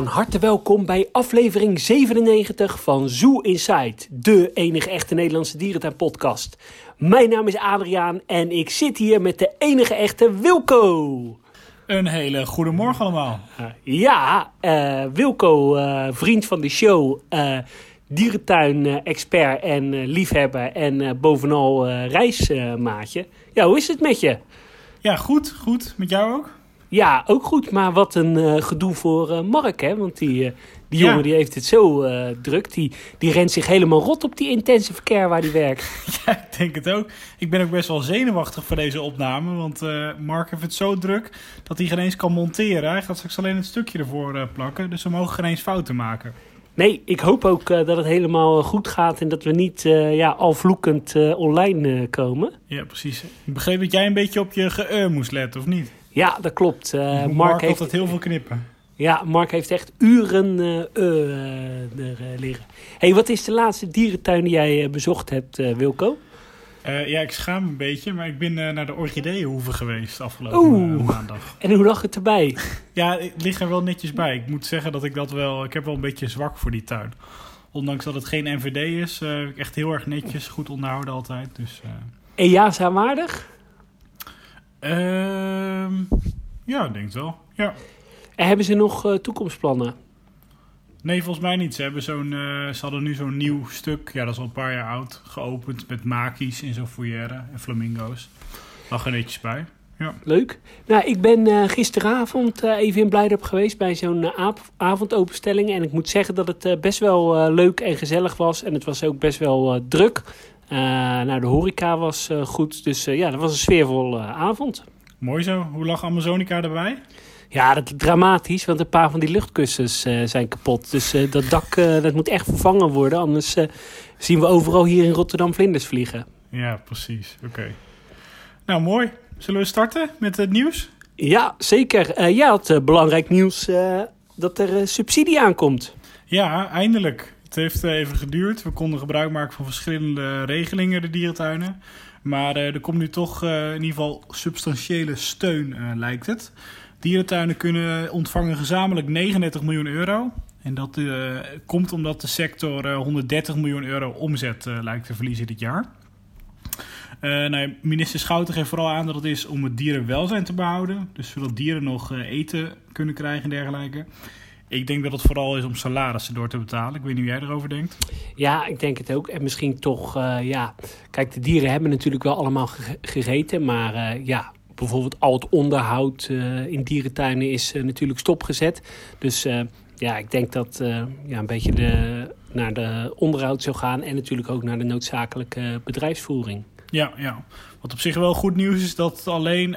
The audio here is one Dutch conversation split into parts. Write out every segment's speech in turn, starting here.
Van harte welkom bij aflevering 97 van Zoo Inside, de enige echte Nederlandse dierentuin-podcast. Mijn naam is Adriaan en ik zit hier met de enige echte Wilco. Een hele goede morgen allemaal. Uh, ja, uh, Wilco, uh, vriend van de show, dierentuin-expert en liefhebber en bovenal reismaatje. ja, hoe is het met je? Ja, goed, goed. Met jou ook? Ja, ook goed. Maar wat een uh, gedoe voor uh, Mark, hè? Want die, uh, die jongen ja. die heeft het zo druk. Die, die rent zich helemaal rot op die intensive care waar hij werkt. Ja, ik denk het ook. Ik ben ook best wel zenuwachtig voor deze opname. Want Mark heeft het zo druk dat hij geen eens kan monteren. Hij gaat straks alleen het stukje ervoor plakken. Dus we mogen geen eens fouten maken. Nee, ik hoop ook dat het helemaal goed gaat en dat we niet ja, al vloekend online komen. Ja, precies. Ik begreep dat jij een beetje op je ge moest letten, of niet? Ja, dat klopt. Uh, Mark, Mark heeft altijd heel veel knippen. Ja, Mark heeft echt uren uh, uh, er liggen. hey, wat is de laatste dierentuin die jij bezocht hebt, Wilco? ja, ik schaam me een beetje, maar ik ben naar de Orchideeënhoeve geweest afgelopen maandag. En hoe lag het erbij? ja, het ligt er wel netjes bij. Ik moet zeggen dat ik dat wel... Ik heb wel een beetje zwak voor die tuin. Ondanks dat het geen NVD is, echt heel erg netjes, goed onderhouden altijd. Dus, En ja, waardig? Uh, ja, ik denk het wel. Ja. En hebben ze nog uh, toekomstplannen? Nee, volgens mij niet. Ze, hebben zo'n, uh, ze hadden nu zo'n nieuw stuk, ja, dat is al een paar jaar oud, geopend met makies in zo'n foyer en flamingo's. Lag er netjes bij. Ja. Leuk. Nou, ik ben uh, gisteravond uh, even in Blijdorp geweest bij zo'n uh, avondopenstelling. En ik moet zeggen dat het best wel leuk en gezellig was. En het was ook best wel druk. Nou, de horeca was goed. Dus ja, dat was een sfeervolle avond. Mooi zo. Hoe lag Amazonica erbij? Ja, dat is dramatisch, want een paar van die luchtkussens uh, zijn kapot. Dus uh, dat dak uh, dat moet echt vervangen worden. Anders zien we overal hier in Rotterdam vlinders vliegen. Ja, precies. Oké. Nou, mooi. Zullen we starten met het nieuws? Ja, zeker. jij had belangrijk nieuws dat er subsidie aankomt. Ja, eindelijk. Het heeft even geduurd. We konden gebruik maken van verschillende regelingen, de dierentuinen. Maar er komt nu toch in ieder geval substantiële steun, lijkt het. Dierentuinen kunnen ontvangen gezamenlijk 39 miljoen euro. En dat komt omdat de sector uh, 130 miljoen euro omzet lijkt te verliezen dit jaar. Nou, minister Schouten geeft vooral aan dat het is om het dierenwelzijn te behouden. Dus zodat dieren nog eten kunnen krijgen en dergelijke. Ik denk dat het vooral is om salarissen door te betalen. Ik weet niet hoe jij erover denkt. Ja, ik denk het ook. En misschien toch, ja... Kijk, de dieren hebben natuurlijk wel allemaal gegeten. Maar ja, bijvoorbeeld al het onderhoud uh, in dierentuinen is natuurlijk stopgezet. Dus ja, ik denk dat ja, een beetje de, naar de onderhoud zou gaan en natuurlijk ook naar de noodzakelijke bedrijfsvoering. Ja, ja. Wat op zich wel goed nieuws is dat het alleen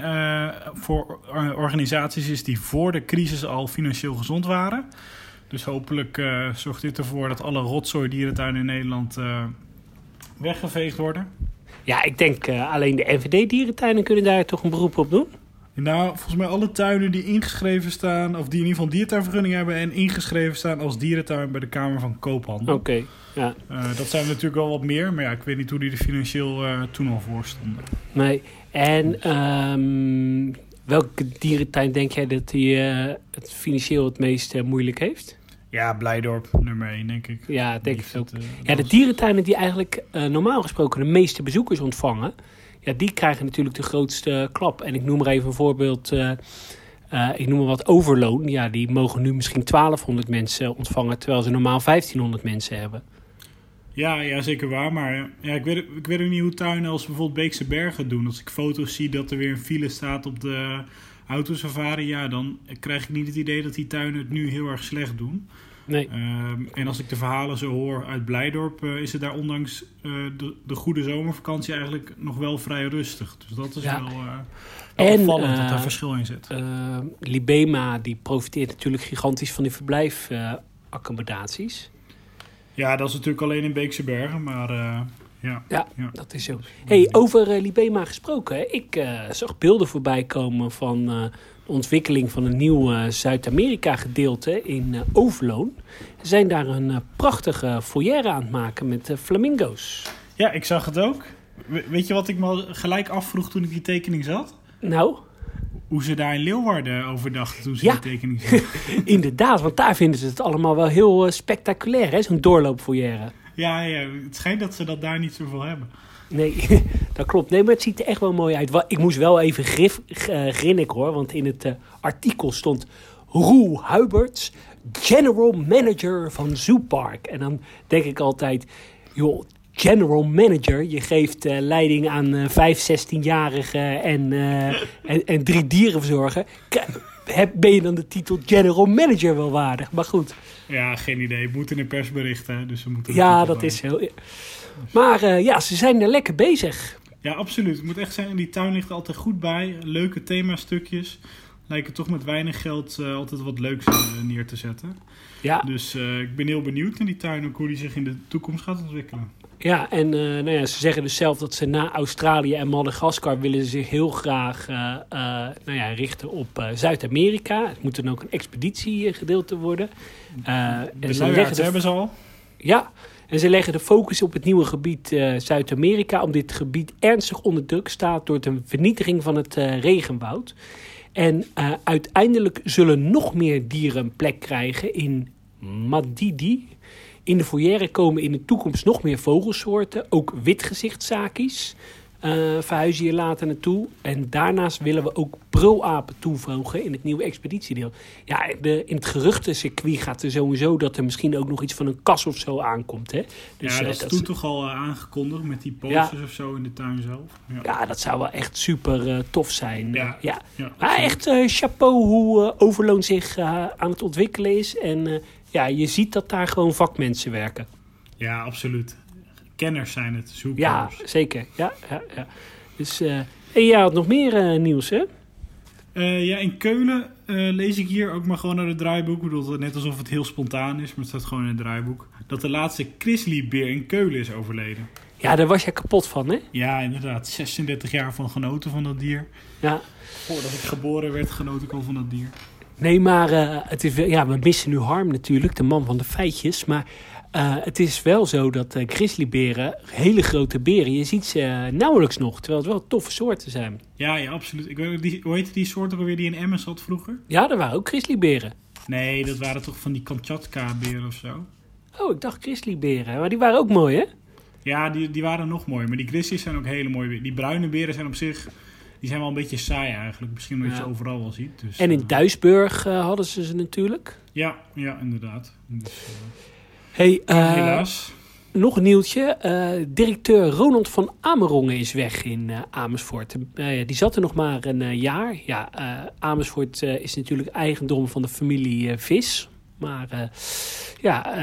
voor organisaties is die voor de crisis al financieel gezond waren. Dus hopelijk zorgt dit ervoor dat alle rotzooi dierentuinen in Nederland weggeveegd worden. Ja, ik denk uh, alleen de NVD-dierentuinen kunnen daar toch een beroep op doen. Nou, volgens mij alle tuinen die ingeschreven staan, of die in ieder geval dierentuinvergunning hebben en ingeschreven staan als dierentuin bij de Kamer van Koophandel. Oké, okay, ja. Uh, dat zijn natuurlijk wel wat meer, maar ja, ik weet niet hoe die er financieel uh, toen al voor stonden. Nee, en um, welke dierentuin denk jij dat die het financieel het meest moeilijk heeft? Ja, Blijdorp, nummer 1, denk ik. Ja, denk ik ook. Het, ja, de dierentuinen die eigenlijk normaal gesproken de meeste bezoekers ontvangen... Ja, die krijgen natuurlijk de grootste klap. En ik noem maar even een voorbeeld... Uh, ik noem maar wat Overloon. Ja, die mogen nu misschien 1200 mensen ontvangen... terwijl ze normaal 1500 mensen hebben. Ja, ja zeker waar. Maar ja, ik, weet, ik weet ook niet hoe tuinen als bijvoorbeeld Beekse Bergen doen. Als ik foto's zie dat er weer een file staat op de autosafari... ja, dan krijg ik niet het idee dat die tuinen het nu heel erg slecht doen... Nee. Um, en als ik de verhalen zo hoor uit Blijdorp, uh, is het daar ondanks uh, de, de, goede zomervakantie eigenlijk nog wel vrij rustig. Dus dat is ja. wel, uh, wel en, opvallend dat daar verschil in zit. Libema die profiteert natuurlijk gigantisch van die verblijfaccommodaties. ja, dat is natuurlijk alleen in Beekse Bergen, maar... Ja, ja, ja, dat is zo. Hey, over Libema gesproken. Ik zag beelden voorbij komen van ontwikkeling van een nieuw uh, Zuid-Amerika-gedeelte in uh, Overloon. Ze zijn daar een uh, prachtige foyer aan het maken met flamingo's. Ja, ik zag het ook. We weet je wat ik me gelijk afvroeg toen ik die tekening zat? Nou? hoe ze daar in Leeuwarden over dachten toen ze Ja. die tekening zagen. Inderdaad, want daar vinden ze het allemaal wel heel eh, spectaculair, hè? Zo'n doorloopfoyer. ja, ja, het schijnt dat ze dat daar niet zoveel hebben. Nee, dat klopt. Nee, maar het ziet er echt wel mooi uit. Ik moest wel even grif, eh, grinniken hoor, want in het eh, artikel stond Roel Huiberts, general manager van Zoopark. En dan denk ik altijd, joh, general manager, je geeft eh, leiding aan vijf, 16-jarigen en, en, en drie dierenverzorger. Ben je dan de titel general manager wel waardig? Maar goed. Ja, geen idee. Het moet in een persbericht, hè, dus ze moeten... Ja, dat is heel. Maar eh, ja, ze zijn er lekker bezig. Ja, absoluut. Het moet echt zeggen, die tuin ligt er altijd goed bij. Leuke themastukjes. Lijken toch met weinig geld eh, altijd wat leuks eh, neer te zetten. Ja, Dus ik ben heel benieuwd naar die tuin, ook hoe die zich in de toekomst gaat ontwikkelen. ja en eh, nou ja, ze zeggen dus zelf dat ze na Australië en Madagaskar willen ze zich heel graag nou ja, richten op Zuid-Amerika. Het moet dan ook een expeditiegedeelte worden. Eh, en De ze luiaards leggen de, hebben ze al. ja, en ze leggen de focus op het nieuwe gebied eh, Zuid-Amerika, omdat dit gebied ernstig onder druk staat door de vernietiging van het eh, regenwoud. En eh, uiteindelijk zullen nog meer dieren een plek krijgen in Madidi. In de foyer komen in de toekomst nog meer vogelsoorten, ook witgezichtszakis. Eh verhuizen hier later naartoe. En daarnaast willen we ook brulapen toevoegen in het nieuwe expeditiedeel. Ja, de, in het geruchtencircuit gaat er sowieso dat er misschien ook nog iets van een kas of zo aankomt. Hè? Dus, ja, eh, dat is toen toch al eh, aangekondigd met die posters of zo in de tuin zelf. Ja, ja, dat zou wel echt super tof zijn. Ja. ja. Maar echt chapeau hoe Overloon zich aan het ontwikkelen is. En ja, je ziet dat daar gewoon vakmensen werken. Ja, absoluut. Kenners zijn het, zoekers. Ja, zeker. Ja, ja, ja. Dus, eh en jij had nog meer eh, nieuws, hè? Eh, ja, in Keulen lees ik hier ook maar gewoon naar het draaiboek. Ik bedoel, net alsof het heel spontaan is, maar het staat gewoon in het draaiboek. Dat de laatste grizzlybeer in Keulen is overleden. Ja, daar was je kapot van, hè? Ja, inderdaad. 36 jaar van genoten van dat dier. Ja. Voordat ik geboren werd, genoot ik al van dat dier. Nee, maar het is ja, we missen nu Harm natuurlijk, de man van de feitjes. Maar eh, het is wel zo dat eh, grizzlyberen, hele grote beren, je ziet ze eh, nauwelijks nog. Terwijl het wel toffe soorten zijn. Ja, ja, absoluut. Ik weet, die, hoe heette die soort ook alweer die in Emmen zat vroeger? Ja, er waren ook grizzlyberen. Nee, dat waren toch van die Kamchatka-beren of zo? Oh, ik dacht grizzlyberen. Maar die waren ook mooi, hè? Ja, die, die waren nog mooi. Maar die grizzlies zijn ook hele mooi. Die bruine beren zijn op zich... Die zijn wel een beetje saai eigenlijk. Misschien omdat je ze overal wel ziet. Dus, En in Duisburg hadden ze ze natuurlijk. Ja, ja, inderdaad. Dus, Hey, eh, helaas. nog een nieuwtje. Eh, directeur Ronald van Amerongen is weg in eh, Amersfoort. Die zat er nog maar een jaar. Ja, Amersfoort is natuurlijk eigendom van de familie Vis. Maar ja,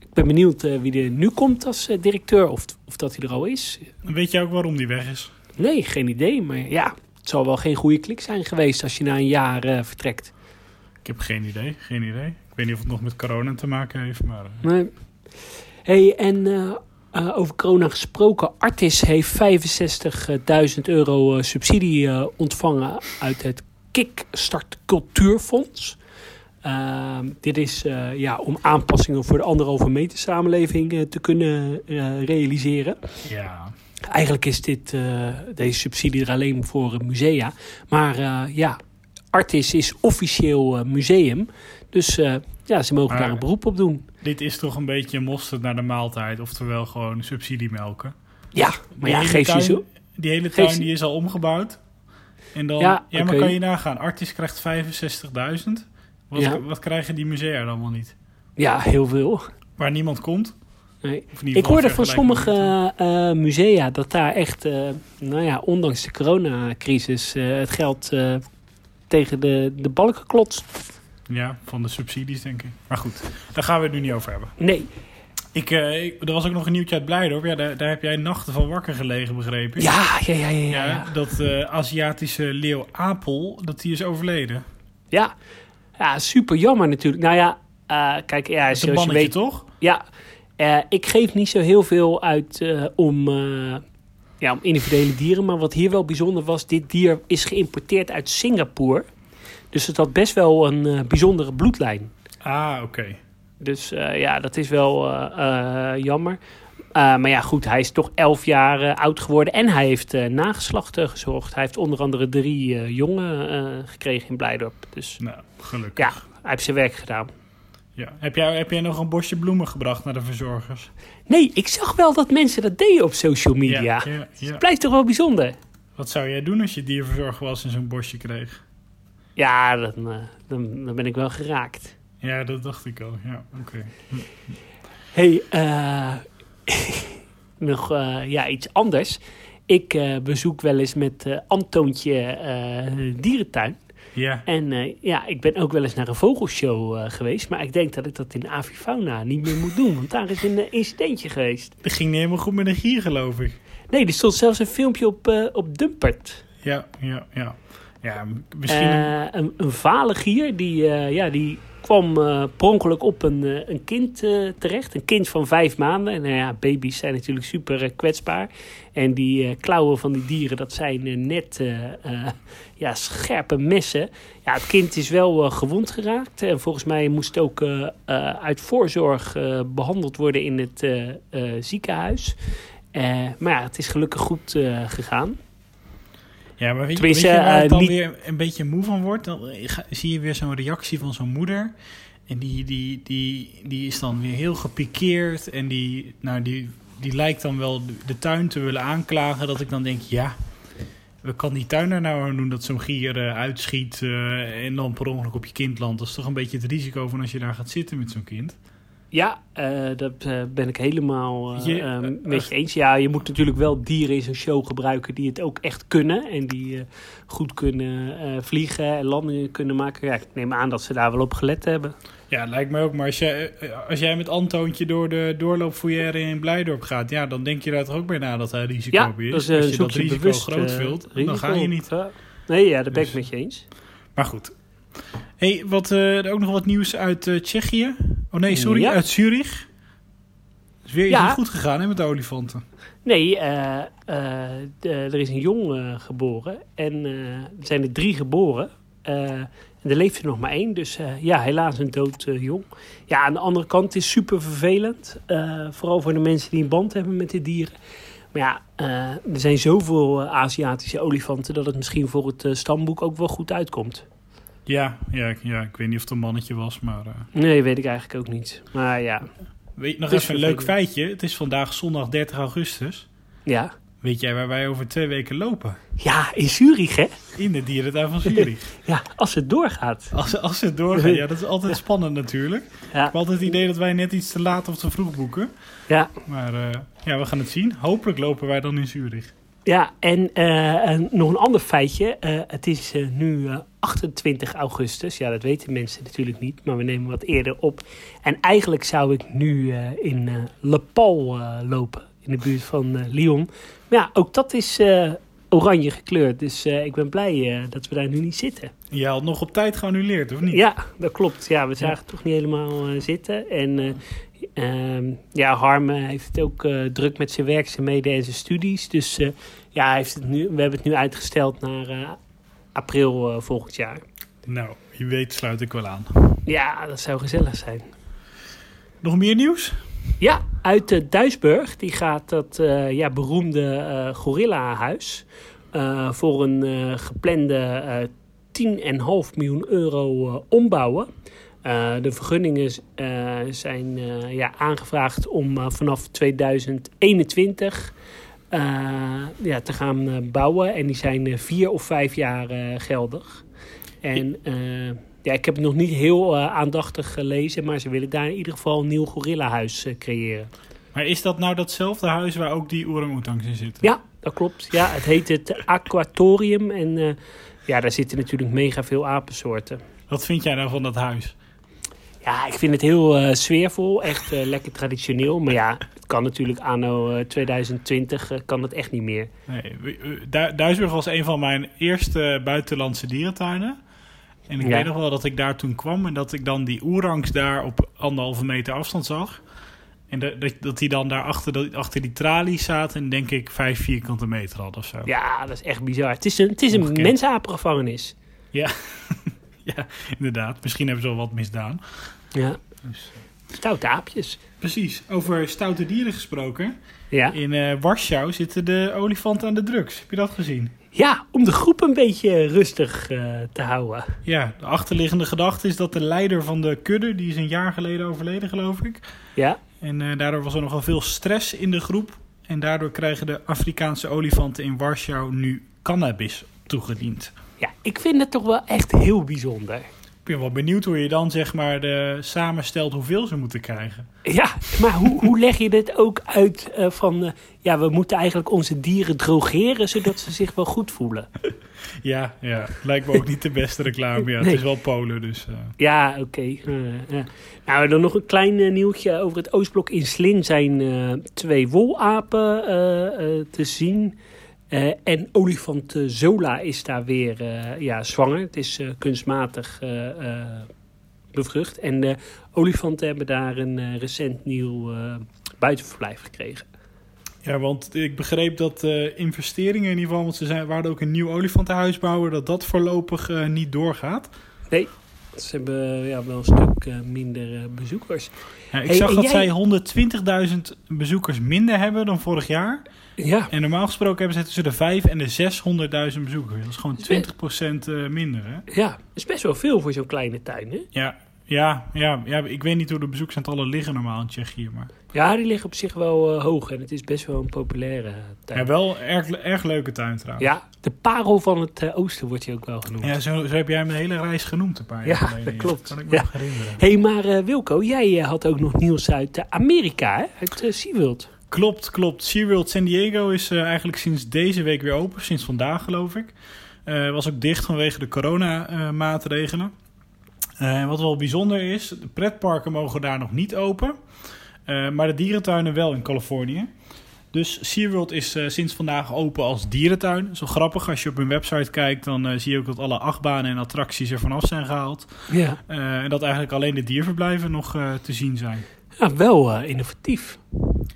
ik ben benieuwd wie er nu komt als directeur. Of, of dat hij er al is. Weet je ook waarom die weg is? Nee, geen idee. Maar ja, het zal wel geen goede klik zijn geweest als je na een jaar vertrekt. Ik heb geen idee. Geen idee. Ik weet niet of het nog met corona te maken heeft. Maar eh, Nee. Hey, en eh, eh, over corona gesproken. Artis heeft 65.000 euro subsidie ontvangen uit het Kickstart Cultuurfonds. Ehm, dit is ja, om aanpassingen voor de anderhalve meter samenleving te kunnen realiseren. ja. Eigenlijk is dit, deze subsidie er alleen voor musea. Maar ja, Artis is officieel museum. Dus eh, ja, ze mogen Maar- daar een beroep op doen. Dit is toch een beetje mosterd naar de maaltijd. Oftewel gewoon subsidiemelken. Ja, maar ja, geef je tuin- zo. Die hele tuin die is al omgebouwd. En dan, Ja, ja, maar kan je nagaan. Artis krijgt 65.000. Wat, Ja. wat krijgen die musea dan wel niet? Ja, heel veel. Waar niemand komt. Nee. Ik hoorde van sommige met- eh, musea dat daar echt, eh, nou ja, ondanks de coronacrisis, eh, het geld eh, tegen de, de balken klotst. Ja, van de subsidies denk ik. Maar goed, daar gaan we het nu niet over hebben. Nee. Ik, ik- er was ook nog een nieuwtje uit Blijdorp. Ja, daar, daar heb jij nachten van wakker gelegen, begrepen. Ja, ja, ja, ja. ja, dat eh, Aziatische leeuw Apel, dat die is overleden. Ja. Ja, super jammer natuurlijk. Nou ja, eh, kijk, ja, zoals je weet, toch? Ja, ik geef niet zo heel veel uit om, ja, om individuele dieren. Maar wat hier wel bijzonder was, dit dier is geïmporteerd uit Singapore. Dus het had best wel een eh, bijzondere bloedlijn. Ah, oké. Dus eh, ja, dat is wel eh, jammer. Maar ja, goed, hij is toch elf jaar oud geworden en hij heeft nageslacht gezorgd. Hij heeft onder andere drie jongen gekregen in Blijdorp. Dus Nou, gelukkig. ja, hij heeft zijn werk gedaan. Ja. Heb, jij, heb jij nog een bosje bloemen gebracht naar de verzorgers? Nee, ik zag wel dat mensen dat deden op social media. Ja, ja, ja. Het blijft toch wel bijzonder? Wat zou jij doen als je dierverzorger was en zo'n bosje kreeg? Ja, dan, eh, dan, dan ben ik wel geraakt. Ja, dat dacht ik al. Ja, oké. hey, eh, nog eh, ja, iets anders. Ik bezoek wel eens met Antoontje dierentuin. Ja. En ja, ik ben ook wel eens naar een vogelshow geweest. Maar ik denk dat ik dat in Avifauna niet meer moet doen. Want daar is een incidentje geweest. Dat ging niet helemaal goed met een gier, geloof ik. Nee, er stond zelfs een filmpje op, op Dumpert. Ja, ja, ja. Ja, misschien... een- Eh, een, vale gier, die, eh, ja, die kwam ongeluk op een, een kind terecht. Een kind van vijf maanden. En nou ja, baby's zijn natuurlijk super kwetsbaar. En die klauwen van die dieren, dat zijn net ja, scherpe messen. Ja, het kind is wel gewond geraakt. En volgens mij moest het ook uit voorzorg eh, behandeld worden in het ziekenhuis. Maar ja, het is gelukkig goed gegaan. Ja, maar weet je, Tenminste, weet je waar eh, ik dan niet- weer een beetje moe van word? Dan ga- zie je weer zo'n reactie van zo'n moeder. En die, die, die, die is dan weer heel gepikeerd. En die, nou, die, die lijkt dan wel de, tuin te willen aanklagen. Dat ik dan denk, ja, we kan die tuin er nou aan doen dat zo'n gier eh, uitschiet eh, en dan per ongeluk op je kind landt. Dat is toch een beetje het risico van als je daar gaat zitten met zo'n kind. Ja, eh, dat eh, ben ik helemaal eh, Je- eh, eh, met je eens. Ja, je moet natuurlijk wel dieren in zo'n show gebruiken die het ook echt kunnen. En die goed kunnen vliegen en landingen kunnen maken. Ja, ik neem aan dat ze daar wel op gelet hebben. Ja, lijkt mij ook. Maar als jij, als jij met Antoontje door de doorloopfoyer in Blijdorp gaat, ja, dan denk je daar toch ook bij na dat hij risico Ja, is. is als je dat risico bewust. groot wilt, dan ga je niet. Nee, ja, daar ben ik Dus- met je eens. Maar goed. Hey, wat, eh, ook nog wat nieuws uit eh, Tsjechië. Oh nee, sorry, Ja. uit Zurich. is weer Ja. niet goed gegaan hè, met de olifanten. Nee, eh, de- er is een jong geboren. En er zijn er drie geboren. En er leeft er nog maar één. Dus ja, helaas een dood jong. Ja, aan de andere kant het is super vervelend. vooral voor de mensen die een band hebben met de dieren. Maar ja, er zijn zoveel Aziatische olifanten... dat het misschien voor het stamboek ook wel goed uitkomt. Ja, ja, ik- ja, ik weet niet of het een mannetje was, maar... eh, Nee, weet ik eigenlijk ook niet. Maar ja, weet nog even een leuk feitje. Het is vandaag zondag 30 augustus. ja. Weet jij waar wij over twee weken lopen? Ja, in Zurich, hè? In de dierentuin van Zurich. Ja, als het doorgaat. Als, als het doorgaat, ja, dat is altijd spannend natuurlijk. Ik Ja, heb altijd het idee dat wij net iets te laat of te vroeg boeken. ja Maar eh, ja, we gaan het zien. Hopelijk lopen wij dan in Zurich. Ja, en, eh, en nog een ander feitje. Eh, het is eh, nu eh, 28 augustus. Ja, dat weten mensen natuurlijk niet, maar we nemen wat eerder op. En eigenlijk zou ik nu in Le Pal lopen, in de buurt van Lyon. Maar ja, ook dat is oranje gekleurd. Dus ik ben blij dat we daar nu niet zitten. Je had nog op tijd geannuleerd, of niet? Ja, dat klopt. Ja, we zagen Ja. het toch niet helemaal zitten. En ehm, ja, Harm eh, heeft het ook eh, druk met zijn werkzaamheden en zijn studies. Dus eh, ja, heeft het nu, we hebben het nu uitgesteld naar april volgend jaar. Nou, je weet sluit ik wel aan. Ja, dat zou gezellig zijn. Nog meer nieuws? Ja, uit Duisburg. Die gaat dat ja, beroemde gorilla-huis voor een geplande eh 10,5 miljoen euro ombouwen. Uh, de vergunningen uh, zijn uh, ja, aangevraagd om vanaf 2021 ja, te gaan bouwen. En die zijn vier of vijf jaar geldig. En ja, ik heb het nog niet heel aandachtig gelezen, maar ze willen daar in ieder geval een nieuw gorillahuis creëren. Maar is dat nou datzelfde huis waar ook die orang-oetangs in zitten? Ja, dat klopt. Ja, het heet het Aquatorium en ja, daar zitten natuurlijk mega veel apensoorten. Wat vind jij nou van dat huis? Ja, ik vind het heel uh, sfeervol, echt uh, lekker traditioneel. Maar ja, het kan natuurlijk anno uh, 2020 kan het echt niet meer. Nee, du Duisburg was een van mijn eerste buitenlandse dierentuinen. En ik ja. weet nog wel dat ik daar toen kwam en dat ik dan die oerangs daar op anderhalve meter afstand zag. En dat, dat, dat die dan daar achter, achter die tralies zaten en denk ik vijf vierkante meter hadden of zo. Ja, dat is echt bizar. Het is een, het is een mensapengevangenis. Ja. ja, inderdaad. Misschien hebben ze al wat misdaan. Ja. Dus, Stoute aapjes. Precies. Over stoute dieren gesproken. Ja. In eh, Warschau zitten de olifanten aan de drugs. Heb je dat gezien? ja, om de groep een beetje rustig eh, te houden. Ja, de achterliggende gedachte is dat de leider van de kudde, die is een jaar geleden overleden geloof ik. Ja, En eh, daardoor was er nogal veel stress in de groep. En daardoor krijgen de Afrikaanse olifanten in Warschau nu cannabis toegediend. ja, ik vind het toch wel echt heel bijzonder. Ik ben wel benieuwd hoe je dan zeg maar de, samenstelt hoeveel ze moeten krijgen. Ja, maar hoe, hoe leg je dit ook uit eh, van... eh, ja, we moeten eigenlijk onze dieren drogeren... zodat ze zich wel goed voelen. Ja, ja. Lijkt me ook niet de beste reclame. Ja, Nee. Het is wel Polen, dus... eh, Ja, oké. ja. Nou, dan nog een klein nieuwtje over het Oostblok. In Slin zijn twee wolapen te zien. Eh, en olifant eh, Zola is daar weer eh, ja, zwanger. Het is kunstmatig bevrucht. En de olifanten hebben daar een recent nieuw buitenverblijf gekregen. Ja, want ik begreep dat eh, investeringen in ieder geval, want ze zijn, waren ook een nieuw olifantenhuis bouwen, dat dat voorlopig niet doorgaat. Nee, ze hebben ja, wel een stuk minder bezoekers. Ja, ik Hey, zag dat jij- zij 120.000 bezoekers minder hebben dan vorig jaar. Ja, En normaal gesproken hebben ze tussen de 5 en de 600.000 bezoekers. Dat is gewoon 20% eh, minder, hè? ja, dat is best wel veel voor zo'n kleine tuin, hè? Ja, ja, ja, ja, ik weet niet hoe de bezoeksaantallen liggen normaal in Tsjechië, maar... Ja, die liggen op zich wel eh, hoog en het is best wel een populaire tuin. Ja, wel erg, erg leuke tuin trouwens. Ja, de parel van het eh, oosten wordt hij ook wel genoemd. Ja, zo, zo heb jij de hele reis genoemd een paar Ja, jaar geleden. dat klopt. kan ik me Ja. nog herinneren. Hé, hey, maar eh, Wilco, jij eh, had ook nog nieuws uit eh, Amerika, hè? Uit eh, SeaWorld. Klopt, klopt. SeaWorld San Diego is eh, eigenlijk sinds deze week weer open. Sinds vandaag geloof ik. Eh was ook dicht vanwege de coronamaatregelen. Eh wat wel bijzonder is, de pretparken mogen daar nog niet open. Maar de dierentuinen wel in Californië. Dus SeaWorld is sinds vandaag open als dierentuin. Zo grappig, als je op hun website kijkt, dan zie je ook dat alle achtbanen en attracties er vanaf zijn gehaald. Ja. En dat eigenlijk alleen de dierverblijven nog te zien zijn. ja, wel innovatief.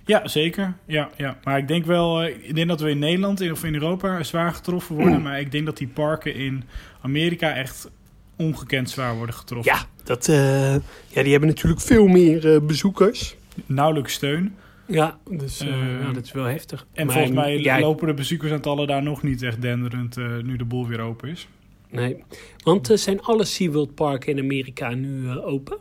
Ja, zeker. Ja, ja. Maar ik denk wel, eh, ik denk dat we in Nederland of in Europa zwaar getroffen worden. Maar ik denk dat die parken in Amerika echt ongekend zwaar worden getroffen. Ja, dat, eh, ja, die hebben natuurlijk veel meer eh, bezoekers. Nauwelijks steun. Ja, dus eh, Eh, ja, dat is wel heftig. En Maar, volgens mij ja, lopen de bezoekersaantallen daar nog niet echt denderend nu de boel weer open is. Nee, want zijn alle SeaWorld parken in Amerika nu open?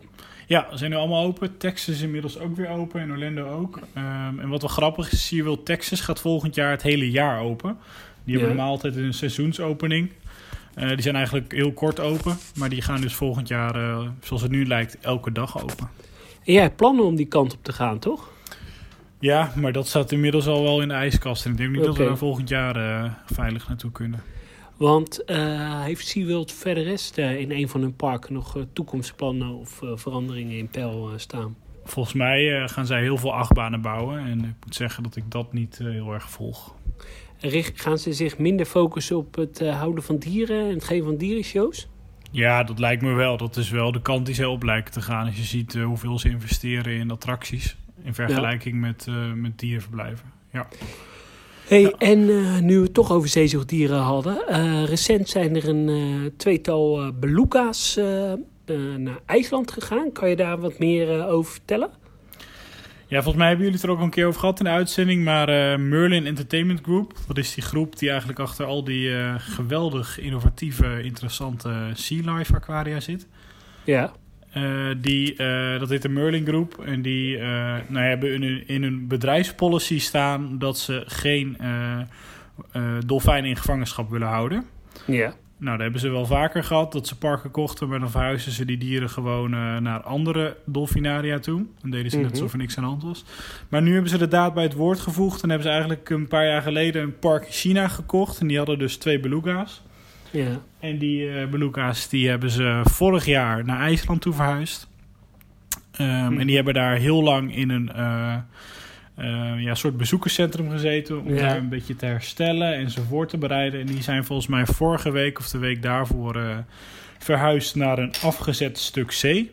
Ja, ze zijn nu allemaal open. Texas is inmiddels ook weer open en Orlando ook. Ehm, en wat wel grappig is, SeaWorld Texas gaat volgend jaar het hele jaar open. Die hebben normaal altijd een seizoensopening. Eh, die zijn eigenlijk heel kort open, maar die gaan dus volgend jaar, eh, zoals het nu lijkt, elke dag open. En jij hebt plannen om die kant op te gaan, toch? Ja, maar dat staat inmiddels al wel in de ijskast. En ik denk niet dat we daar volgend jaar eh, veilig naartoe kunnen. Want eh, heeft SeaWorld verder rest eh, in een van hun parken nog eh, toekomstplannen of veranderingen in peil staan? Volgens mij gaan zij heel veel achtbanen bouwen. En ik moet zeggen dat ik dat niet heel erg volg. Richt- gaan ze zich minder focussen op het houden van dieren en het geven van dierenshows? Ja, dat lijkt me wel. Dat is wel de kant die ze op lijken te gaan. Als je ziet hoeveel ze investeren in attracties. In vergelijking met, met dierverblijven. Ja. Hey, En eh, nu we het toch over zeezoogdieren hadden. eh, recent zijn er een eh, tweetal beluga's naar IJsland gegaan. Kan je daar wat meer over vertellen? ja, volgens mij hebben jullie het er ook een keer over gehad in de uitzending. Maar Merlin Entertainment Group, dat is die groep die eigenlijk achter al die geweldig innovatieve, interessante Sea Life aquaria zit. Ja. Eh, die, eh, dat heet de Merlin Groep. En die eh, nou, hebben in hun, in hun bedrijfspolicy staan dat ze geen dolfijnen in gevangenschap willen houden. Ja. Nou, dat hebben ze wel vaker gehad, dat ze parken kochten, maar dan verhuisden ze die dieren gewoon naar andere dolfinaria toe. Dan deden ze net Mhm. alsof er niks aan de hand was. Maar nu hebben ze de daad bij het woord gevoegd en hebben ze eigenlijk een paar jaar geleden een park in China gekocht. En die hadden dus twee beluga's. Ja. En die beluga's die hebben ze vorig jaar naar IJsland toe verhuisd. Ehm, Hm. En die hebben daar heel lang in een eh, eh, ja, soort bezoekerscentrum gezeten. Om Ja. daar een beetje te herstellen en ze voor te bereiden. En die zijn volgens mij vorige week of de week daarvoor verhuisd naar een afgezet stuk zee.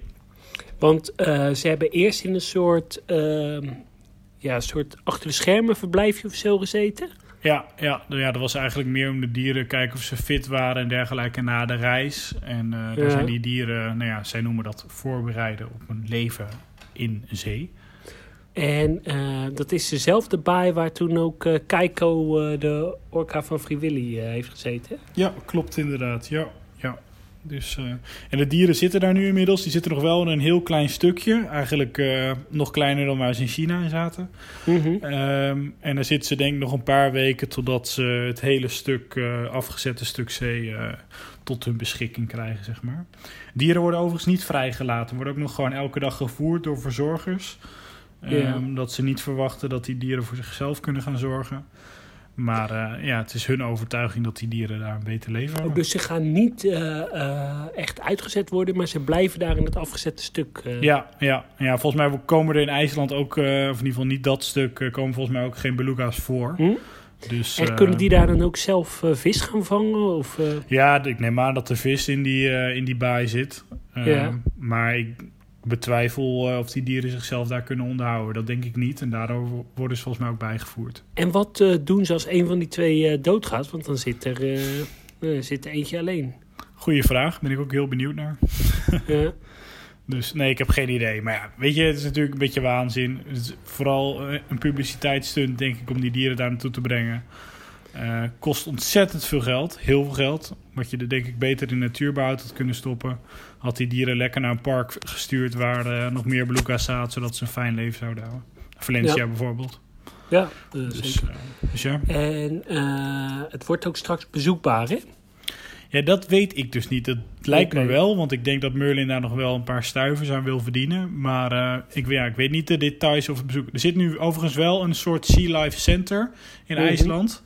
Want ze hebben eerst in een soort, ehm, ja, soort achter de schermen verblijfje of zo gezeten. Ja, ja, nou ja, dat was eigenlijk meer om de dieren kijken of ze fit waren en dergelijke na de reis. En eh, daar Ja. zijn die dieren, nou ja, zij noemen dat voorbereiden op een leven in zee. En uh, dat is dezelfde baai waar toen ook uh, Keiko, uh, de orka van Friwilly, heeft gezeten. Ja, klopt inderdaad. Ja, Dus, en de dieren zitten daar nu inmiddels. Die zitten nog wel in een heel klein stukje. Eigenlijk nog kleiner dan waar ze in China in zaten. Mm -hmm. um, en daar zitten ze denk ik nog een paar weken totdat ze het hele stuk afgezette stuk zee tot hun beschikking krijgen, zeg maar. Dieren worden overigens niet vrijgelaten. Worden ook nog gewoon elke dag gevoerd door verzorgers. Ja. Um, dat ze niet verwachten dat die dieren voor zichzelf kunnen gaan zorgen. Maar uh, ja, het is hun overtuiging dat die dieren daar een beter leven hebben. Oh, dus ze gaan niet uh, uh, echt uitgezet worden, maar ze blijven daar in het afgezette stuk. Ja, ja, ja, volgens mij komen er in IJsland ook, of in ieder geval niet dat stuk, komen volgens mij ook geen beluga's voor. Hm? Dus, en kunnen die daar dan ook zelf vis gaan vangen? Of, Ja, ik neem aan dat er vis in die, in die baai zit. Ja. Maar ik betwijfel uh, of die dieren zichzelf daar kunnen onderhouden. Dat denk ik niet. En daardoor worden ze volgens mij ook bijgevoerd. En wat uh, doen ze als een van die twee uh, doodgaat? Want dan zit er, zit er eentje alleen. Goeie vraag. Ben ik ook heel benieuwd naar. ja. Dus nee, ik heb geen idee. Maar ja, weet je, het is natuurlijk een beetje waanzin. Het is vooral een publiciteitsstunt, denk ik, om die dieren daar naartoe te brengen. Uh, kost ontzettend veel geld, heel veel geld. Wat je er denk ik beter in natuurbehoud had kunnen stoppen. Had die dieren lekker naar een park gestuurd waar uh, nog meer beluga's zaten, zodat ze een fijn leven zouden houden. Valencia ja. bijvoorbeeld. Ja, uh, dus, zeker. dus ja. En het wordt ook straks bezoekbaar, hè? Ja, dat weet ik dus niet. Het lijkt okay. me wel, want ik denk dat Merlin daar nog wel een paar stuivers aan wil verdienen. Maar uh, ik, ja, ik weet niet de details over het bezoek. Er zit nu overigens wel een soort Sea Life Center in mm -hmm. IJsland.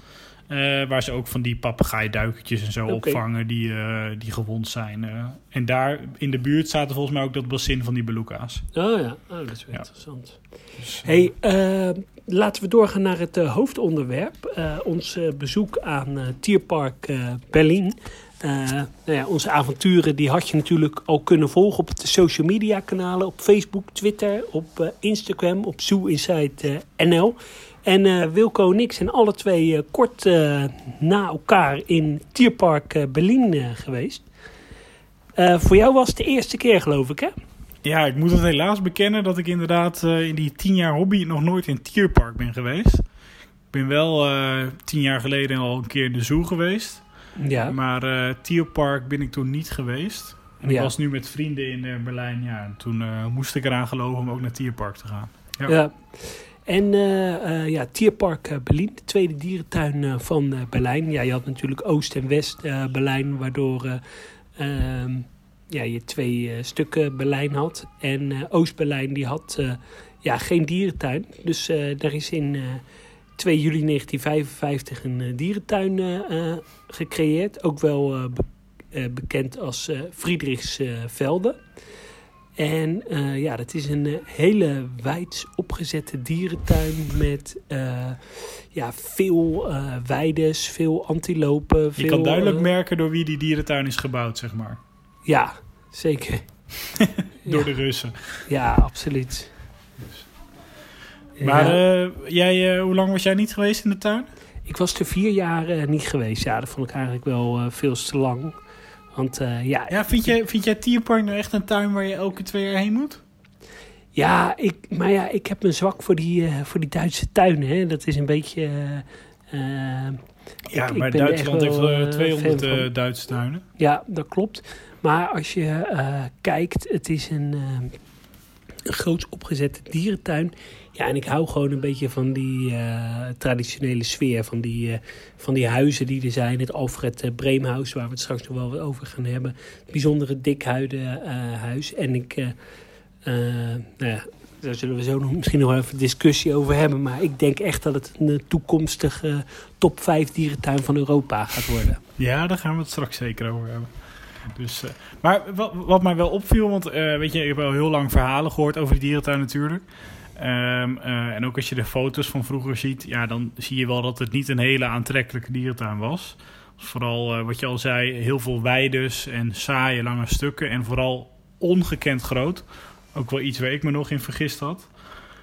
Uh, waar ze ook van die papegaaiduikertjes en zo opvangen die, uh, die gewond zijn. Uh, en daar in de buurt zaten volgens mij ook dat bassin van die beluga's. Oh ja, oh, dat is wel Ja. interessant. Dus, Hey, eh, laten we doorgaan naar het eh, hoofdonderwerp. Eh, ons eh, bezoek aan eh, Tierpark eh, Berlin. Eh, nou ja, onze avonturen die had je natuurlijk al kunnen volgen op de social media kanalen. Op Facebook, Twitter, op eh, Instagram, op Zoo Inside eh, NL. En eh, Wilco en ik zijn alle twee eh, kort eh, na elkaar in Tierpark Berlin geweest. Voor jou was het de eerste keer geloof ik hè? ja, ik moet het helaas bekennen dat ik inderdaad in die tien jaar hobby nog nooit in tierpark ben geweest. Ik ben wel tien jaar geleden al een keer in de zoo geweest. Ja. Maar tierpark ben ik toen niet geweest. En ik was nu met vrienden in Berlijn. Ja, en toen moest ik eraan geloven om ook naar tierpark te gaan. Ja. Ja. En eh, eh, ja, Tierpark eh, Berlin, de tweede dierentuin van Berlijn. Ja, je had natuurlijk Oost- en West-Berlijn, waardoor eh, ehm, ja, je twee stukken Berlijn had. En Oost-Berlijn die had ja, geen dierentuin. Dus daar is in eh 2 juli 1955 een dierentuin gecreëerd. Ook wel be- bekend als Friedrichsvelde. En eh, ja, dat is een eh, hele wijd opgezette dierentuin met eh, ja, veel weides, veel antilopen. Je Veel, kan duidelijk merken door wie die dierentuin is gebouwd, zeg maar. Ja, zeker. Door ja, de Russen. ja, absoluut. Maar Ja, eh, jij, hoe lang was jij niet geweest in de tuin? ik was er vier jaar niet geweest. Ja, dat vond ik eigenlijk wel veel te lang. Want eh, ja, Ja, vind jij, vind jij Tierpark nou echt een tuin waar je elke twee jaar heen moet? Ja, ik, maar ja, ik heb een zwak voor die, eh, voor die Duitse tuinen. Hè. Dat is een beetje. eh, Ja, ik maar Duitsland heeft wel, eh, eh, 200 fan van. eh, Duitse tuinen. ja, dat klopt. Maar als je kijkt, het is een, een groots opgezette dierentuin. Ja, en ik hou gewoon een beetje van die eh, traditionele sfeer. Van die, eh, van die huizen die er zijn. Het Alfred eh, Breemhuis, waar we het straks nog wel wat over gaan hebben. Het bijzondere dikhuiden eh, huis. En ik, nou ja, daar zullen we zo nog, misschien nog even discussie over hebben. Maar ik denk echt dat het een toekomstige top 5 dierentuin van Europa gaat worden. Ja, daar gaan we het straks zeker over hebben. Dus, maar wat, wat mij wel opviel, want weet je, ik heb al heel lang verhalen gehoord over die dierentuin natuurlijk. Ehm, eh, en ook als je de foto's van vroeger ziet, ja, dan zie je wel dat het niet een hele aantrekkelijke dierentuin was. Vooral eh, wat je al zei, heel veel weides en saaie lange stukken en vooral ongekend groot. Ook wel iets waar ik me nog in vergist had.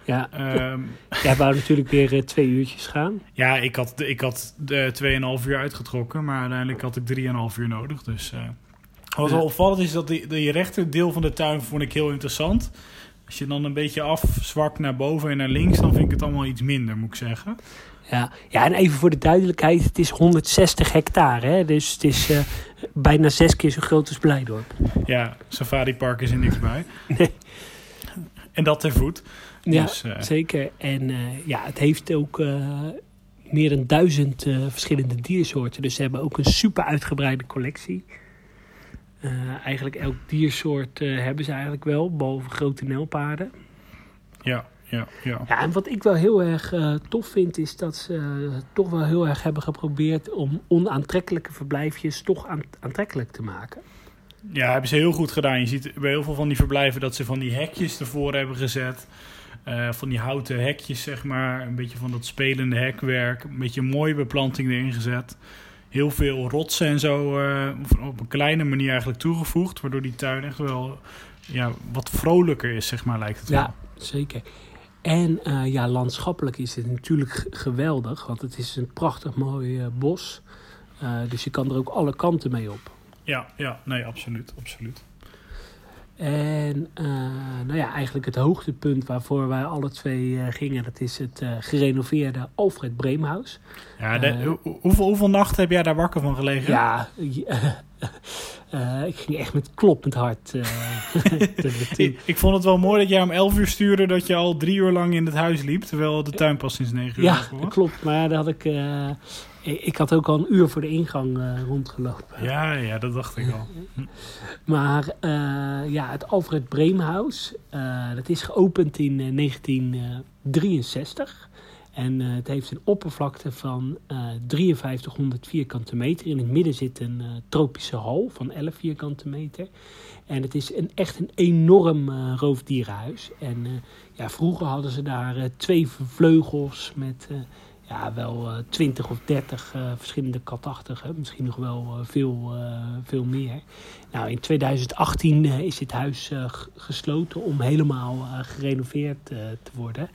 Ja, Ehm, jij wou natuurlijk weer eh, twee uurtjes gaan. ja, ik had, ik had de 2,5 uur uitgetrokken, maar uiteindelijk had ik 3,5 uur nodig. Dus, wat wel opvallend is dat die, die rechterdeel van de tuin vond ik heel interessant. Als je dan een beetje afzwakt naar boven en naar links, dan vind ik het allemaal iets minder, moet ik zeggen. Ja, ja en even voor de duidelijkheid, het is 160 hectare. Hè? Dus het is uh, bijna zes keer zo groot als Blijdorp. Ja, Safari Park is er niks bij. Nee. En dat ter voet. Ja, Dus, eh, zeker. En uh, ja, het heeft ook meer dan duizend verschillende diersoorten. Dus ze hebben ook een super uitgebreide collectie. Eigenlijk elk diersoort hebben ze eigenlijk wel, behalve grote nelpaarden. Ja, ja, ja. Ja, en wat ik wel heel erg uh, tof vind, is dat ze toch wel heel erg hebben geprobeerd om onaantrekkelijke verblijfjes toch aan, aantrekkelijk te maken. Ja, hebben ze heel goed gedaan. Je ziet bij heel veel van die verblijven dat ze van die hekjes ervoor hebben gezet. Uh, van die houten hekjes, zeg maar. Een beetje van dat spelende hekwerk. Een beetje mooie beplanting erin gezet. Heel veel rotsen en zo op een kleine manier eigenlijk toegevoegd. Waardoor die tuin echt wel ja, wat vrolijker is, zeg maar, lijkt het ja, wel. zeker. En uh, ja, landschappelijk is het natuurlijk geweldig, want het is een prachtig mooi uh, bos. Dus je kan er ook alle kanten mee op. Ja, ja, nee, absoluut, absoluut. En nou ja, eigenlijk het hoogtepunt waarvoor wij alle twee gingen, dat is het gerenoveerde Alfred Breemhuis. Ja, de, hoeveel, hoeveel nachten heb jij daar wakker van gelegen? Ja, ik ging echt met kloppend hart. Ik, ik, vond het wel mooi dat jij om 11 uur stuurde dat je al drie uur lang in het huis liep, terwijl de tuin pas sinds 9 uur ja, was. Ja, klopt. Maar daar had ik, ik had ook al een uur voor de ingang rondgelopen. Ja, ja, dat dacht ik al. maar ja, het Alfred Breemhuis, dat is geopend in 1963. En uh, het heeft een oppervlakte van uh, 5300 vierkante meter. In het midden zit een uh, tropische hal van 11 vierkante meter. En het is een, echt een enorm uh, roofdierenhuis. En ja, vroeger hadden ze daar twee vleugels met ja, wel 20 of 30 verschillende katachtigen. Misschien nog wel veel, veel meer. Nou, in 2018 is dit huis gesloten om helemaal gerenoveerd te worden.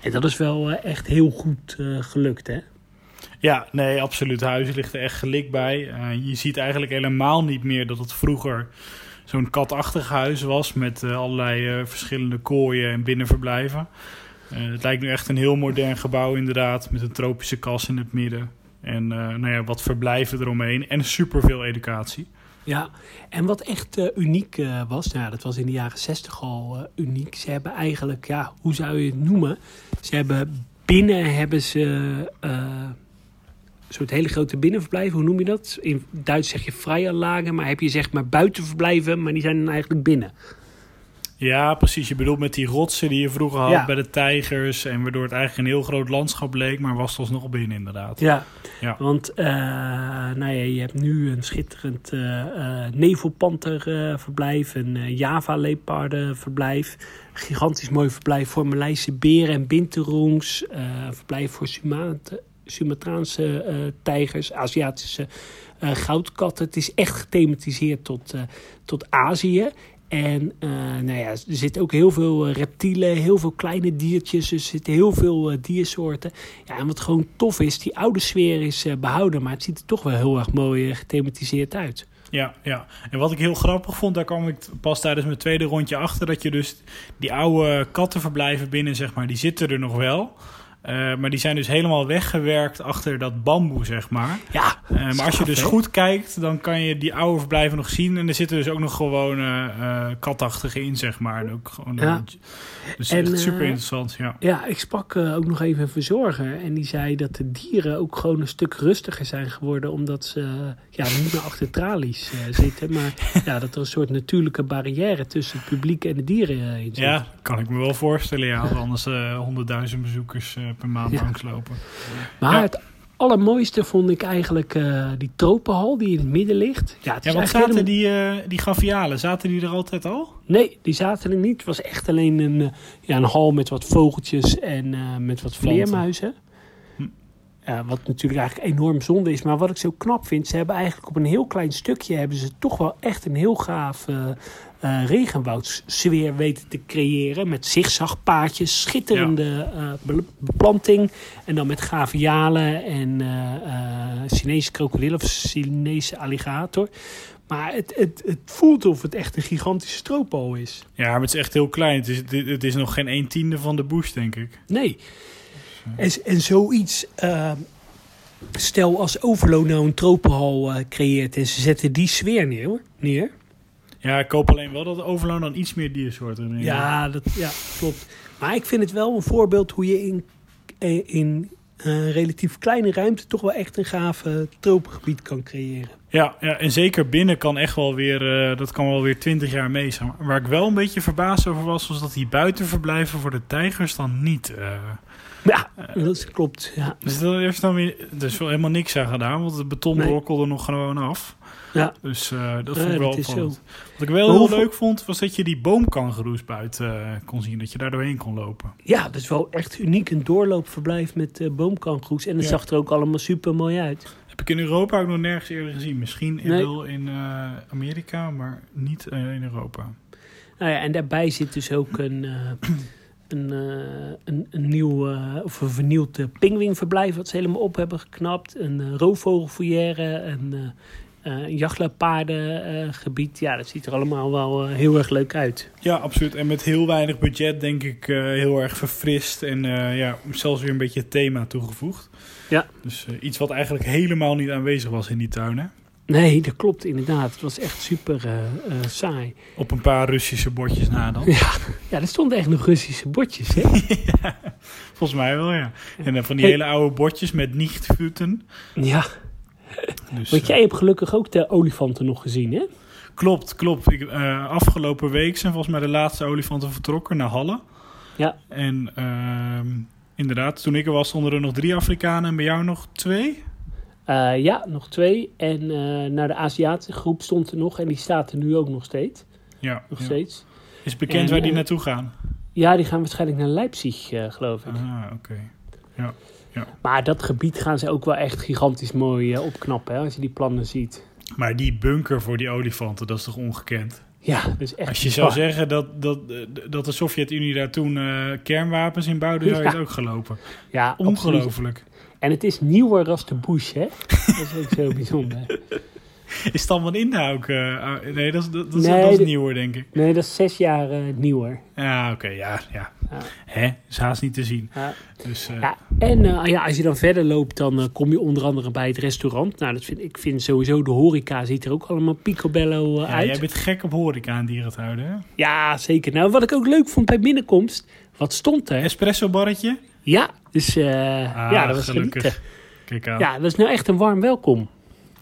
En dat is wel echt heel goed gelukt, hè? Ja, nee, absoluut. Huis ligt er echt gelijk bij. Je ziet eigenlijk helemaal niet meer dat het vroeger zo'n katachtig huis was met allerlei verschillende kooien en binnenverblijven. Het lijkt nu echt een heel modern gebouw inderdaad, met een tropische kas in het midden. En nou ja, wat verblijven eromheen en superveel educatie. Ja, en wat echt uh, uniek was, nou, dat was in de jaren zestig al uniek. Ze hebben eigenlijk, ja, hoe zou je het noemen? Ze hebben binnen hebben ze een soort hele grote binnenverblijven, hoe noem je dat? In Duits zeg je vrije lagen, maar heb je zeg maar buitenverblijven, maar die zijn dan eigenlijk binnen. Ja, precies. Je bedoelt met die rotsen die je vroeger had ja. bij de tijgers. En waardoor het eigenlijk een heel groot landschap leek, maar was het nog binnen inderdaad. Ja, ja. want uh, nou ja, je hebt nu een schitterend uh, uh, nevelpanterverblijf, een Java-leepardenverblijf. Gigantisch mooi verblijf voor Maleise beren en binterongs. verblijf voor Sumatra Sumatraanse tijgers, Aziatische goudkatten. Het is echt gethematiseerd tot, tot Azië. En uh, nou ja, er zitten ook heel veel reptielen, heel veel kleine diertjes. Er zitten heel veel uh, diersoorten. Ja, en wat gewoon tof is, die oude sfeer is behouden. Maar het ziet er toch wel heel erg mooi gethematiseerd uit. Ja, ja, en wat ik heel grappig vond, daar kwam ik pas tijdens mijn tweede rondje achter. Dat je dus die oude kattenverblijven binnen, zeg maar, die zitten er nog wel. Uh, maar die zijn dus helemaal weggewerkt achter dat bamboe, zeg maar. Ja. Uh, maar als je dus goed kijkt, dan kan je die oude verblijven nog zien. En er zitten dus ook nog gewoon uh, katachtige in, zeg maar. En ook gewoon, ja. Dus en, echt super interessant, ja. Ja, ik sprak ook nog even een verzorger. En die zei dat de dieren ook gewoon een stuk rustiger zijn geworden. Omdat ze ja, niet meer achter tralies zitten. Maar ja, dat er een soort natuurlijke barrière tussen het publiek en de dieren in zit. Ja, kan ik me wel voorstellen. Ja, anders honderdduizend bezoekers per maand ja. langslopen. Maar ja. het allermooiste vond ik eigenlijk uh, die tropenhal die in het midden ligt. Ja, het ja want zaten helemaal... die, uh, die gavialen, zaten die er altijd al? Nee, die zaten er niet. Het was echt alleen een, uh, ja, een hal met wat vogeltjes en met wat vleermuizen. Hm. wat natuurlijk eigenlijk enorm zonde is. Maar wat ik zo knap vind, ze hebben eigenlijk op een heel klein stukje... hebben ze toch wel echt een heel gaaf uh, regenwoudsfeer weten te creëren. Met zigzagpaadjes, schitterende uh, beplanting. En dan met gavialen en uh, Chinese krokodil of Chinese alligator. Maar het, het, het voelt of het echt een gigantische stroopal is. Ja, maar het is echt heel klein. Het is, het, het is nog geen 1 tiende van de bush, denk ik. Nee. En, en zoiets, eh, stel als Overlo nou een tropenhal eh, creëert en ze zetten die sfeer neer, neer. Ja, ik hoop alleen wel dat de Overloon dan iets meer diersoorten erin Ja, dat, ja, klopt. Maar ik vind het wel een voorbeeld hoe je in, eh, in eh, relatief kleine ruimte toch wel echt een gave tropengebied kan creëren. Ja, ja, en zeker binnen kan echt wel weer, eh, dat kan wel weer 20 jaar mee zijn. Waar ik wel een beetje verbaasd over was, was dat die buitenverblijven voor de tijgers dan niet. Ja, dat klopt. Ja. dus heeft dan weer, er is wel helemaal niks aan gedaan, want het beton Nee. brokkelde nog gewoon af. Ja. Dus eh, dat vond ik wel opvallend. Wat ik wel Maar heel hoeveel- leuk vond, was dat je die boomkangeroes buiten eh, kon zien. Dat je daar doorheen kon lopen. ja, dat is wel echt uniek. Een doorloopverblijf met eh boomkangoeroes. En het Ja. zag er ook allemaal super mooi uit. Heb ik in Europa ook nog nergens eerder gezien. Misschien in- Nee. wel in Amerika, maar niet in Europa. Nou ja, en daarbij zit dus ook een, een, eh, een, een nieuw eh, of een vernieuwd eh, pinguïnverblijf wat ze helemaal op hebben geknapt. Een uh, roofvogelfoyer, een, jachtluipaardengebied. ja, dat ziet er allemaal wel heel erg leuk uit. Ja, absoluut. En met heel weinig budget denk ik heel erg verfrist. En ja, zelfs weer een beetje thema toegevoegd. Ja. Dus iets wat eigenlijk helemaal niet aanwezig was in die tuin. Hè? Nee, dat klopt inderdaad. Het was echt super eh, eh, saai. Op een paar Russische bordjes na dan. Ja, ja, er stonden echt nog Russische bordjes, hè? Volgens mij wel, ja. En dan van die Hey. hele oude bordjes met niet-futen. ja, Dus, want eh, jij hebt gelukkig ook de olifanten nog gezien, hè? Klopt, klopt. Ik, eh, afgelopen week zijn volgens mij de laatste olifanten vertrokken naar Halle. Ja. En ehm, inderdaad, toen ik er was stonden er nog drie Afrikanen en bij jou nog twee. Eh, ja, nog twee. En eh, naar de Aziatische groep stond er nog. En die staat er nu ook nog steeds. Ja, Nog ja. steeds. Is bekend En, waar die eh, naartoe gaan? Ja, die gaan waarschijnlijk naar Leipzig, geloof ik. Ah, oké. Maar dat gebied gaan ze ook wel echt gigantisch mooi opknappen, hè, als je die plannen ziet. Maar die bunker voor die olifanten, dat is toch ongekend? Ja, dat is echt Als je zou zeggen dat, dat, dat de Sovjet-Unie daar toen kernwapens in bouwde, zou je Ja. het ook gelopen. Ja, absoluut. En het is nieuwer als de Bush, hè? Dat is ook zo bijzonder. Is Inda ook... eh, ah, nee, dat is, dat, is- Nee, dat is nieuwer, denk ik. Nee, dat is zes jaar eh, nieuwer. Ja, oké, ja, ja. Ja. Hè, is haast niet te zien. Ja. Dus, eh, Ja, en eh, ja, als je dan verder loopt, dan kom je onder andere bij het restaurant. Nou, dat vind, ik vind sowieso de horeca ziet er ook allemaal picobello eh, ja, uit. jij bent gek op horeca en dierentuinen, hè? Ja, zeker. Nou, wat ik ook leuk vond bij binnenkomst, wat stond er? Espresso barretje? Ja, dus eh, Ah, ja, dat was gelukkig. genieten. Kijk aan. Ja, dat is nou echt een warm welkom.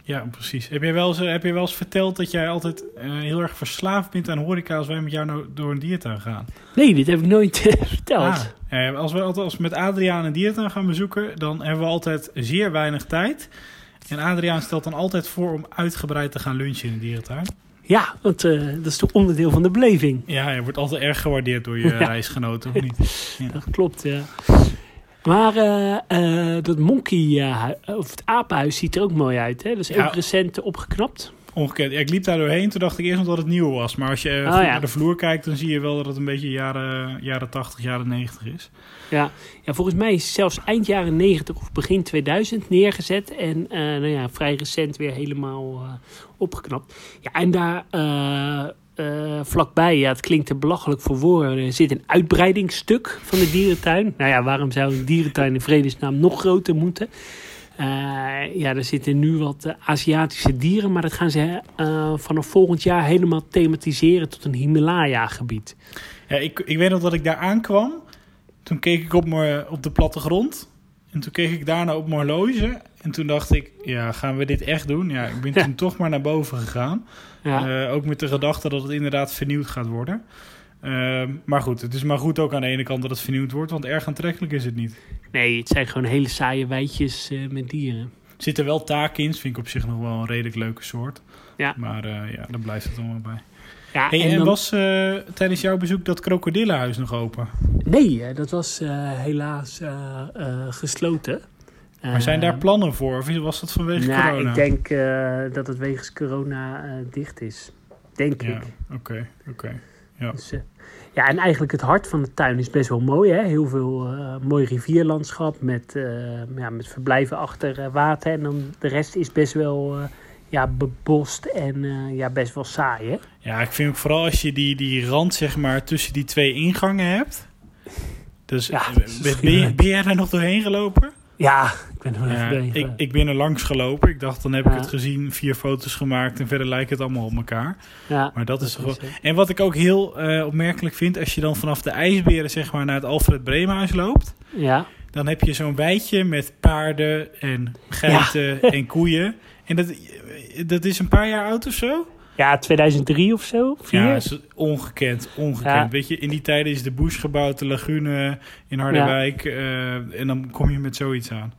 Ja, precies. Heb je wel eens, eh, heb je wel eens verteld dat jij altijd eh, heel erg verslaafd bent aan horeca als wij met jou nou door een diertuin gaan? Nee, dit heb ik nooit verteld. Ah, als we altijd als we met Adriaan een diertuin gaan bezoeken, dan hebben we altijd zeer weinig tijd. En Adriaan stelt dan altijd voor om uitgebreid te gaan lunchen in een dierentuin. Ja, want dat is toch onderdeel van de beleving. Ja, je wordt altijd erg gewaardeerd door je Ja. reisgenoten, of niet? Dat klopt, ja. Maar eh, eh, dat monkey, eh, of het apenhuis ziet er ook mooi uit. Hè? Dat is Ja. ook recent opgeknapt. Ongekend. Ja, ik liep daar doorheen, toen dacht ik eerst nog dat het nieuw was. Maar als je Oh, ja. naar de vloer kijkt, dan zie je wel dat het een beetje jaren, jaren 80, jaren 90 is. Ja. ja, volgens mij is zelfs eind jaren 90 of begin 2000 neergezet. En nou ja, vrij recent weer helemaal opgeknapt. Ja, en daar eh, vlakbij, ja, het klinkt te belachelijk voor woorden, er zit een uitbreidingsstuk van de dierentuin. Nou ja, waarom zou een dierentuin in vredesnaam nog groter moeten? Eh, ja, er zitten nu wat eh, Aziatische dieren, maar dat gaan ze vanaf volgend jaar helemaal thematiseren tot een Himalaya-gebied. Ja, ik, ik weet nog dat ik daar aankwam. Toen keek ik op, mijn, op de plattegrond. En toen keek ik daarna op mijn horloge. En toen dacht ik, ja, gaan we dit echt doen? Ja, ik ben Ja. toen toch maar naar boven gegaan. Ja. Eh, ook met de gedachte dat het inderdaad vernieuwd gaat worden. Ehm, maar goed, het is maar goed ook aan de ene kant dat het vernieuwd wordt. Want erg aantrekkelijk is het niet. Nee, het zijn gewoon hele saaie weidjes eh, met dieren. Er zitten wel taken in. Vind ik op zich nog wel een redelijk leuke soort. Ja. Maar eh, ja, daar blijft het allemaal bij. Ja, Hey, en dan- was tijdens jouw bezoek dat krokodillenhuis nog open? Nee, dat was helaas gesloten. Maar zijn daar Eh, plannen voor? Of was dat vanwege nou, corona? ik denk eh, dat het wegens corona eh, dicht is. Denk Ja, ik. oké, oké. Ja. Dus, eh, ja, en eigenlijk het hart van de tuin is best wel mooi. Hè? Heel veel mooi rivierlandschap met, ja, met verblijven achter water. En dan de rest is best wel ja, bebost en ja, best wel saai, hè? Ja, ik vind ook vooral als je die, die rand zeg maar tussen die twee ingangen hebt. Dus Ja, ben, ben, ben jij daar nog doorheen gelopen? Ja, ik ben er Ja, ik, ik ben er langs gelopen. Ik dacht, dan heb ik het gezien, vier foto's gemaakt en verder lijkt het allemaal op elkaar. ja, Maar dat is gewoon. En wat ik ook heel eh, opmerkelijk vind, als je dan vanaf de ijsberen zeg maar naar het Alfred Bremenhuis loopt, Ja, dan heb je zo'n weidje met paarden en geiten en koeien. En dat, dat is een paar jaar oud of zo? Ja 2003 of zo, vier. Ja, is ongekend, ongekend. Ja. Weet je, in die tijden is de bush gebouwd, de lagune in Harderwijk. eh, en dan kom je met zoiets aan.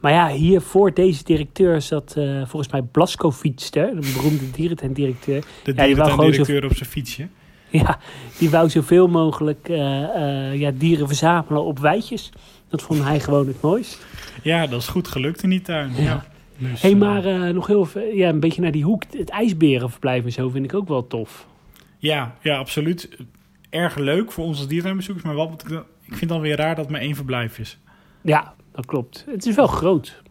Maar ja, hier voor deze directeur zat eh, volgens mij Blaskovic, hè, een beroemde dierentuindirecteur. De Ja, die wou gewoon zo- op zijn fietsje. Ja, die wou zoveel mogelijk eh, ja, dieren verzamelen op weidjes. Dat vond hij gewoon het mooist. Ja, dat is goed gelukt in die tuin. Ja. Ja. Dus, Hé, hey, eh, maar eh, nog heel ja, een beetje naar die hoek. Het ijsberenverblijf en zo vind ik ook wel tof. Ja, ja, absoluut. Erg leuk voor onze dierentuinbezoekers. Maar wat ik, vind het dan weer raar dat het maar één verblijf is. Ja, dat klopt. Het is wel groot.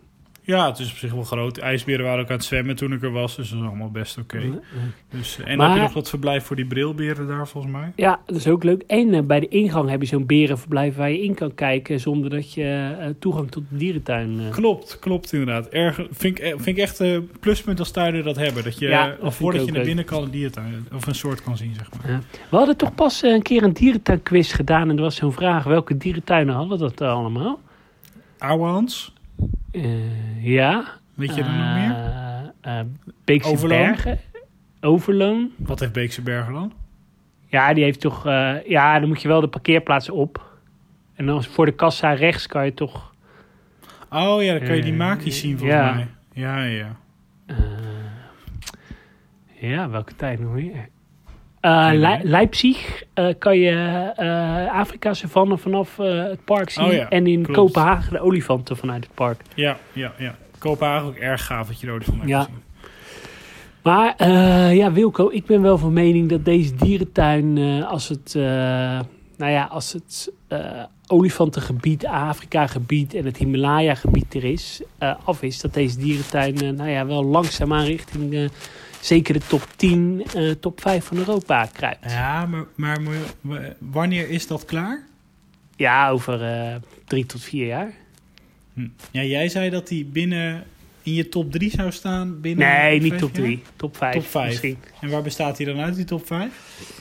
Ja, het is op zich wel groot. IJsberen waren ook aan het zwemmen toen ik er was. Dus dat is allemaal best oké. Dus, eh, en Maar- heb je nog wat verblijf voor die brilberen daar volgens mij. Ja, dat is ook leuk. En eh, bij de ingang heb je zo'n berenverblijf waar je in kan kijken zonder dat je eh, toegang tot de dierentuin eh Klopt, klopt inderdaad. Erg, vind, ik, vind ik echt een pluspunt als tuinen dat hebben. Dat je Ja, dat voordat je naar binnen kan een diertuin of een soort kan zien, zeg maar. We hadden toch pas een keer een dierentuinquiz gedaan. En er was zo'n vraag, welke dierentuinen hadden dat allemaal? Ouwehans, Eh, ja. weet je er nog meer? Eh, eh, Beekse Overloon? Bergen. Overloon. Wat heeft Beekse Bergen dan? Ja, die heeft toch... eh, ja, dan moet je wel de parkeerplaats op. En dan voor de kassa rechts kan je toch... Oh ja, dan kan je die Eh, maakjes zien volgens ja. mij. Ja, ja. eh, ja, welke tijd nog meer? Le- idee. Leipzig eh, kan je eh Afrika savanne vanaf het park zien. Oh ja, en in klopt. Kopenhagen de olifanten vanuit het park. Ja, ja, ja. Kopenhagen ook erg gaaf dat je er ooit van hebt Ja. gezien. Maar ja, Wilco, ik ben wel van mening dat deze dierentuin, als het, nou ja, als het olifantengebied, Afrika-gebied en het Himalaya-gebied er is, af is, dat deze dierentuin, nou ja, wel langzaamaan richting zeker de top 10, eh, top 5 van Europa kruipt. Ja, maar, maar, wanneer is dat klaar? Ja, over eh, drie tot vier jaar. Hm. Ja, jij zei dat die binnen in je top 3 zou staan binnen Nee, niet top jaar? 3, top 5 Top vijf. misschien. En waar bestaat hij dan uit, die top 5?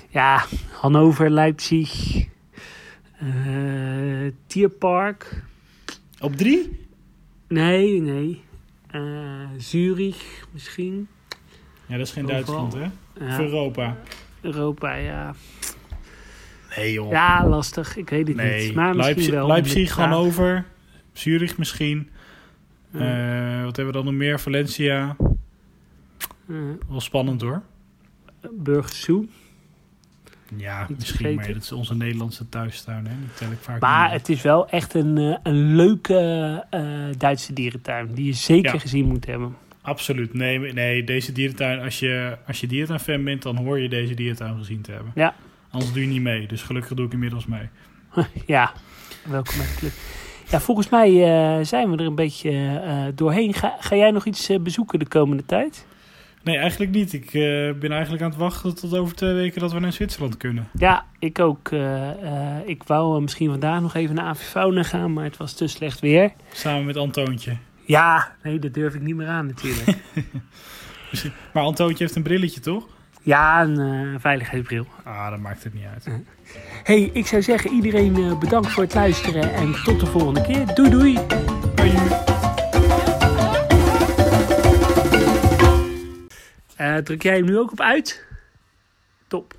Ja, Hannover, Leipzig, eh Tierpark. Op 3? Nee, nee. Eh, Zurich misschien. Ja, dat is geen Overal. Duitsland, hè? Ja, Europa. Europa, ja. Nee, joh. Ja, lastig. Ik weet het nee, niet. Maar misschien Leipzig, wel. Leipzig. Hannover, Zurich misschien. Ja. Eh, wat hebben we dan nog meer? Valencia. Eh, Wel spannend hoor. Burgersoe. Ja, Niet misschien, vergeten. maar dat is onze Nederlandse thuistuin, hè? Die tel ik vaak Maar niet. het is wel echt een, eh, een leuke eh, Duitse dierentuin. Die je zeker Ja. gezien moet hebben. Absoluut. Nee, nee, deze dierentuin, als je, als je dierentuin-fan bent, dan hoor je deze dierentuin gezien te hebben. Ja. Anders doe je niet mee. Dus gelukkig doe ik inmiddels mee. Ja, welkom bij de club. Ja, volgens mij eh, zijn we er een beetje eh, doorheen. Ga, ga jij nog iets eh, bezoeken de komende tijd? Nee, eigenlijk niet. Ik ben eigenlijk aan het wachten tot over twee weken dat we naar Zwitserland kunnen. Ja, ik ook. ik wou misschien vandaag nog even naar Avifauna gaan, maar het was te slecht weer. Samen met Antoontje. Ja, nee, dat durf ik niet meer aan natuurlijk. Maar Antoontje heeft een brilletje, toch? ja, een eh, veiligheidsbril. Ah, dat maakt het niet uit. hey, ik zou zeggen iedereen eh, bedankt voor het luisteren en tot de volgende keer. Doei doei! Hoi. Eh, druk jij hem nu ook op uit? Top.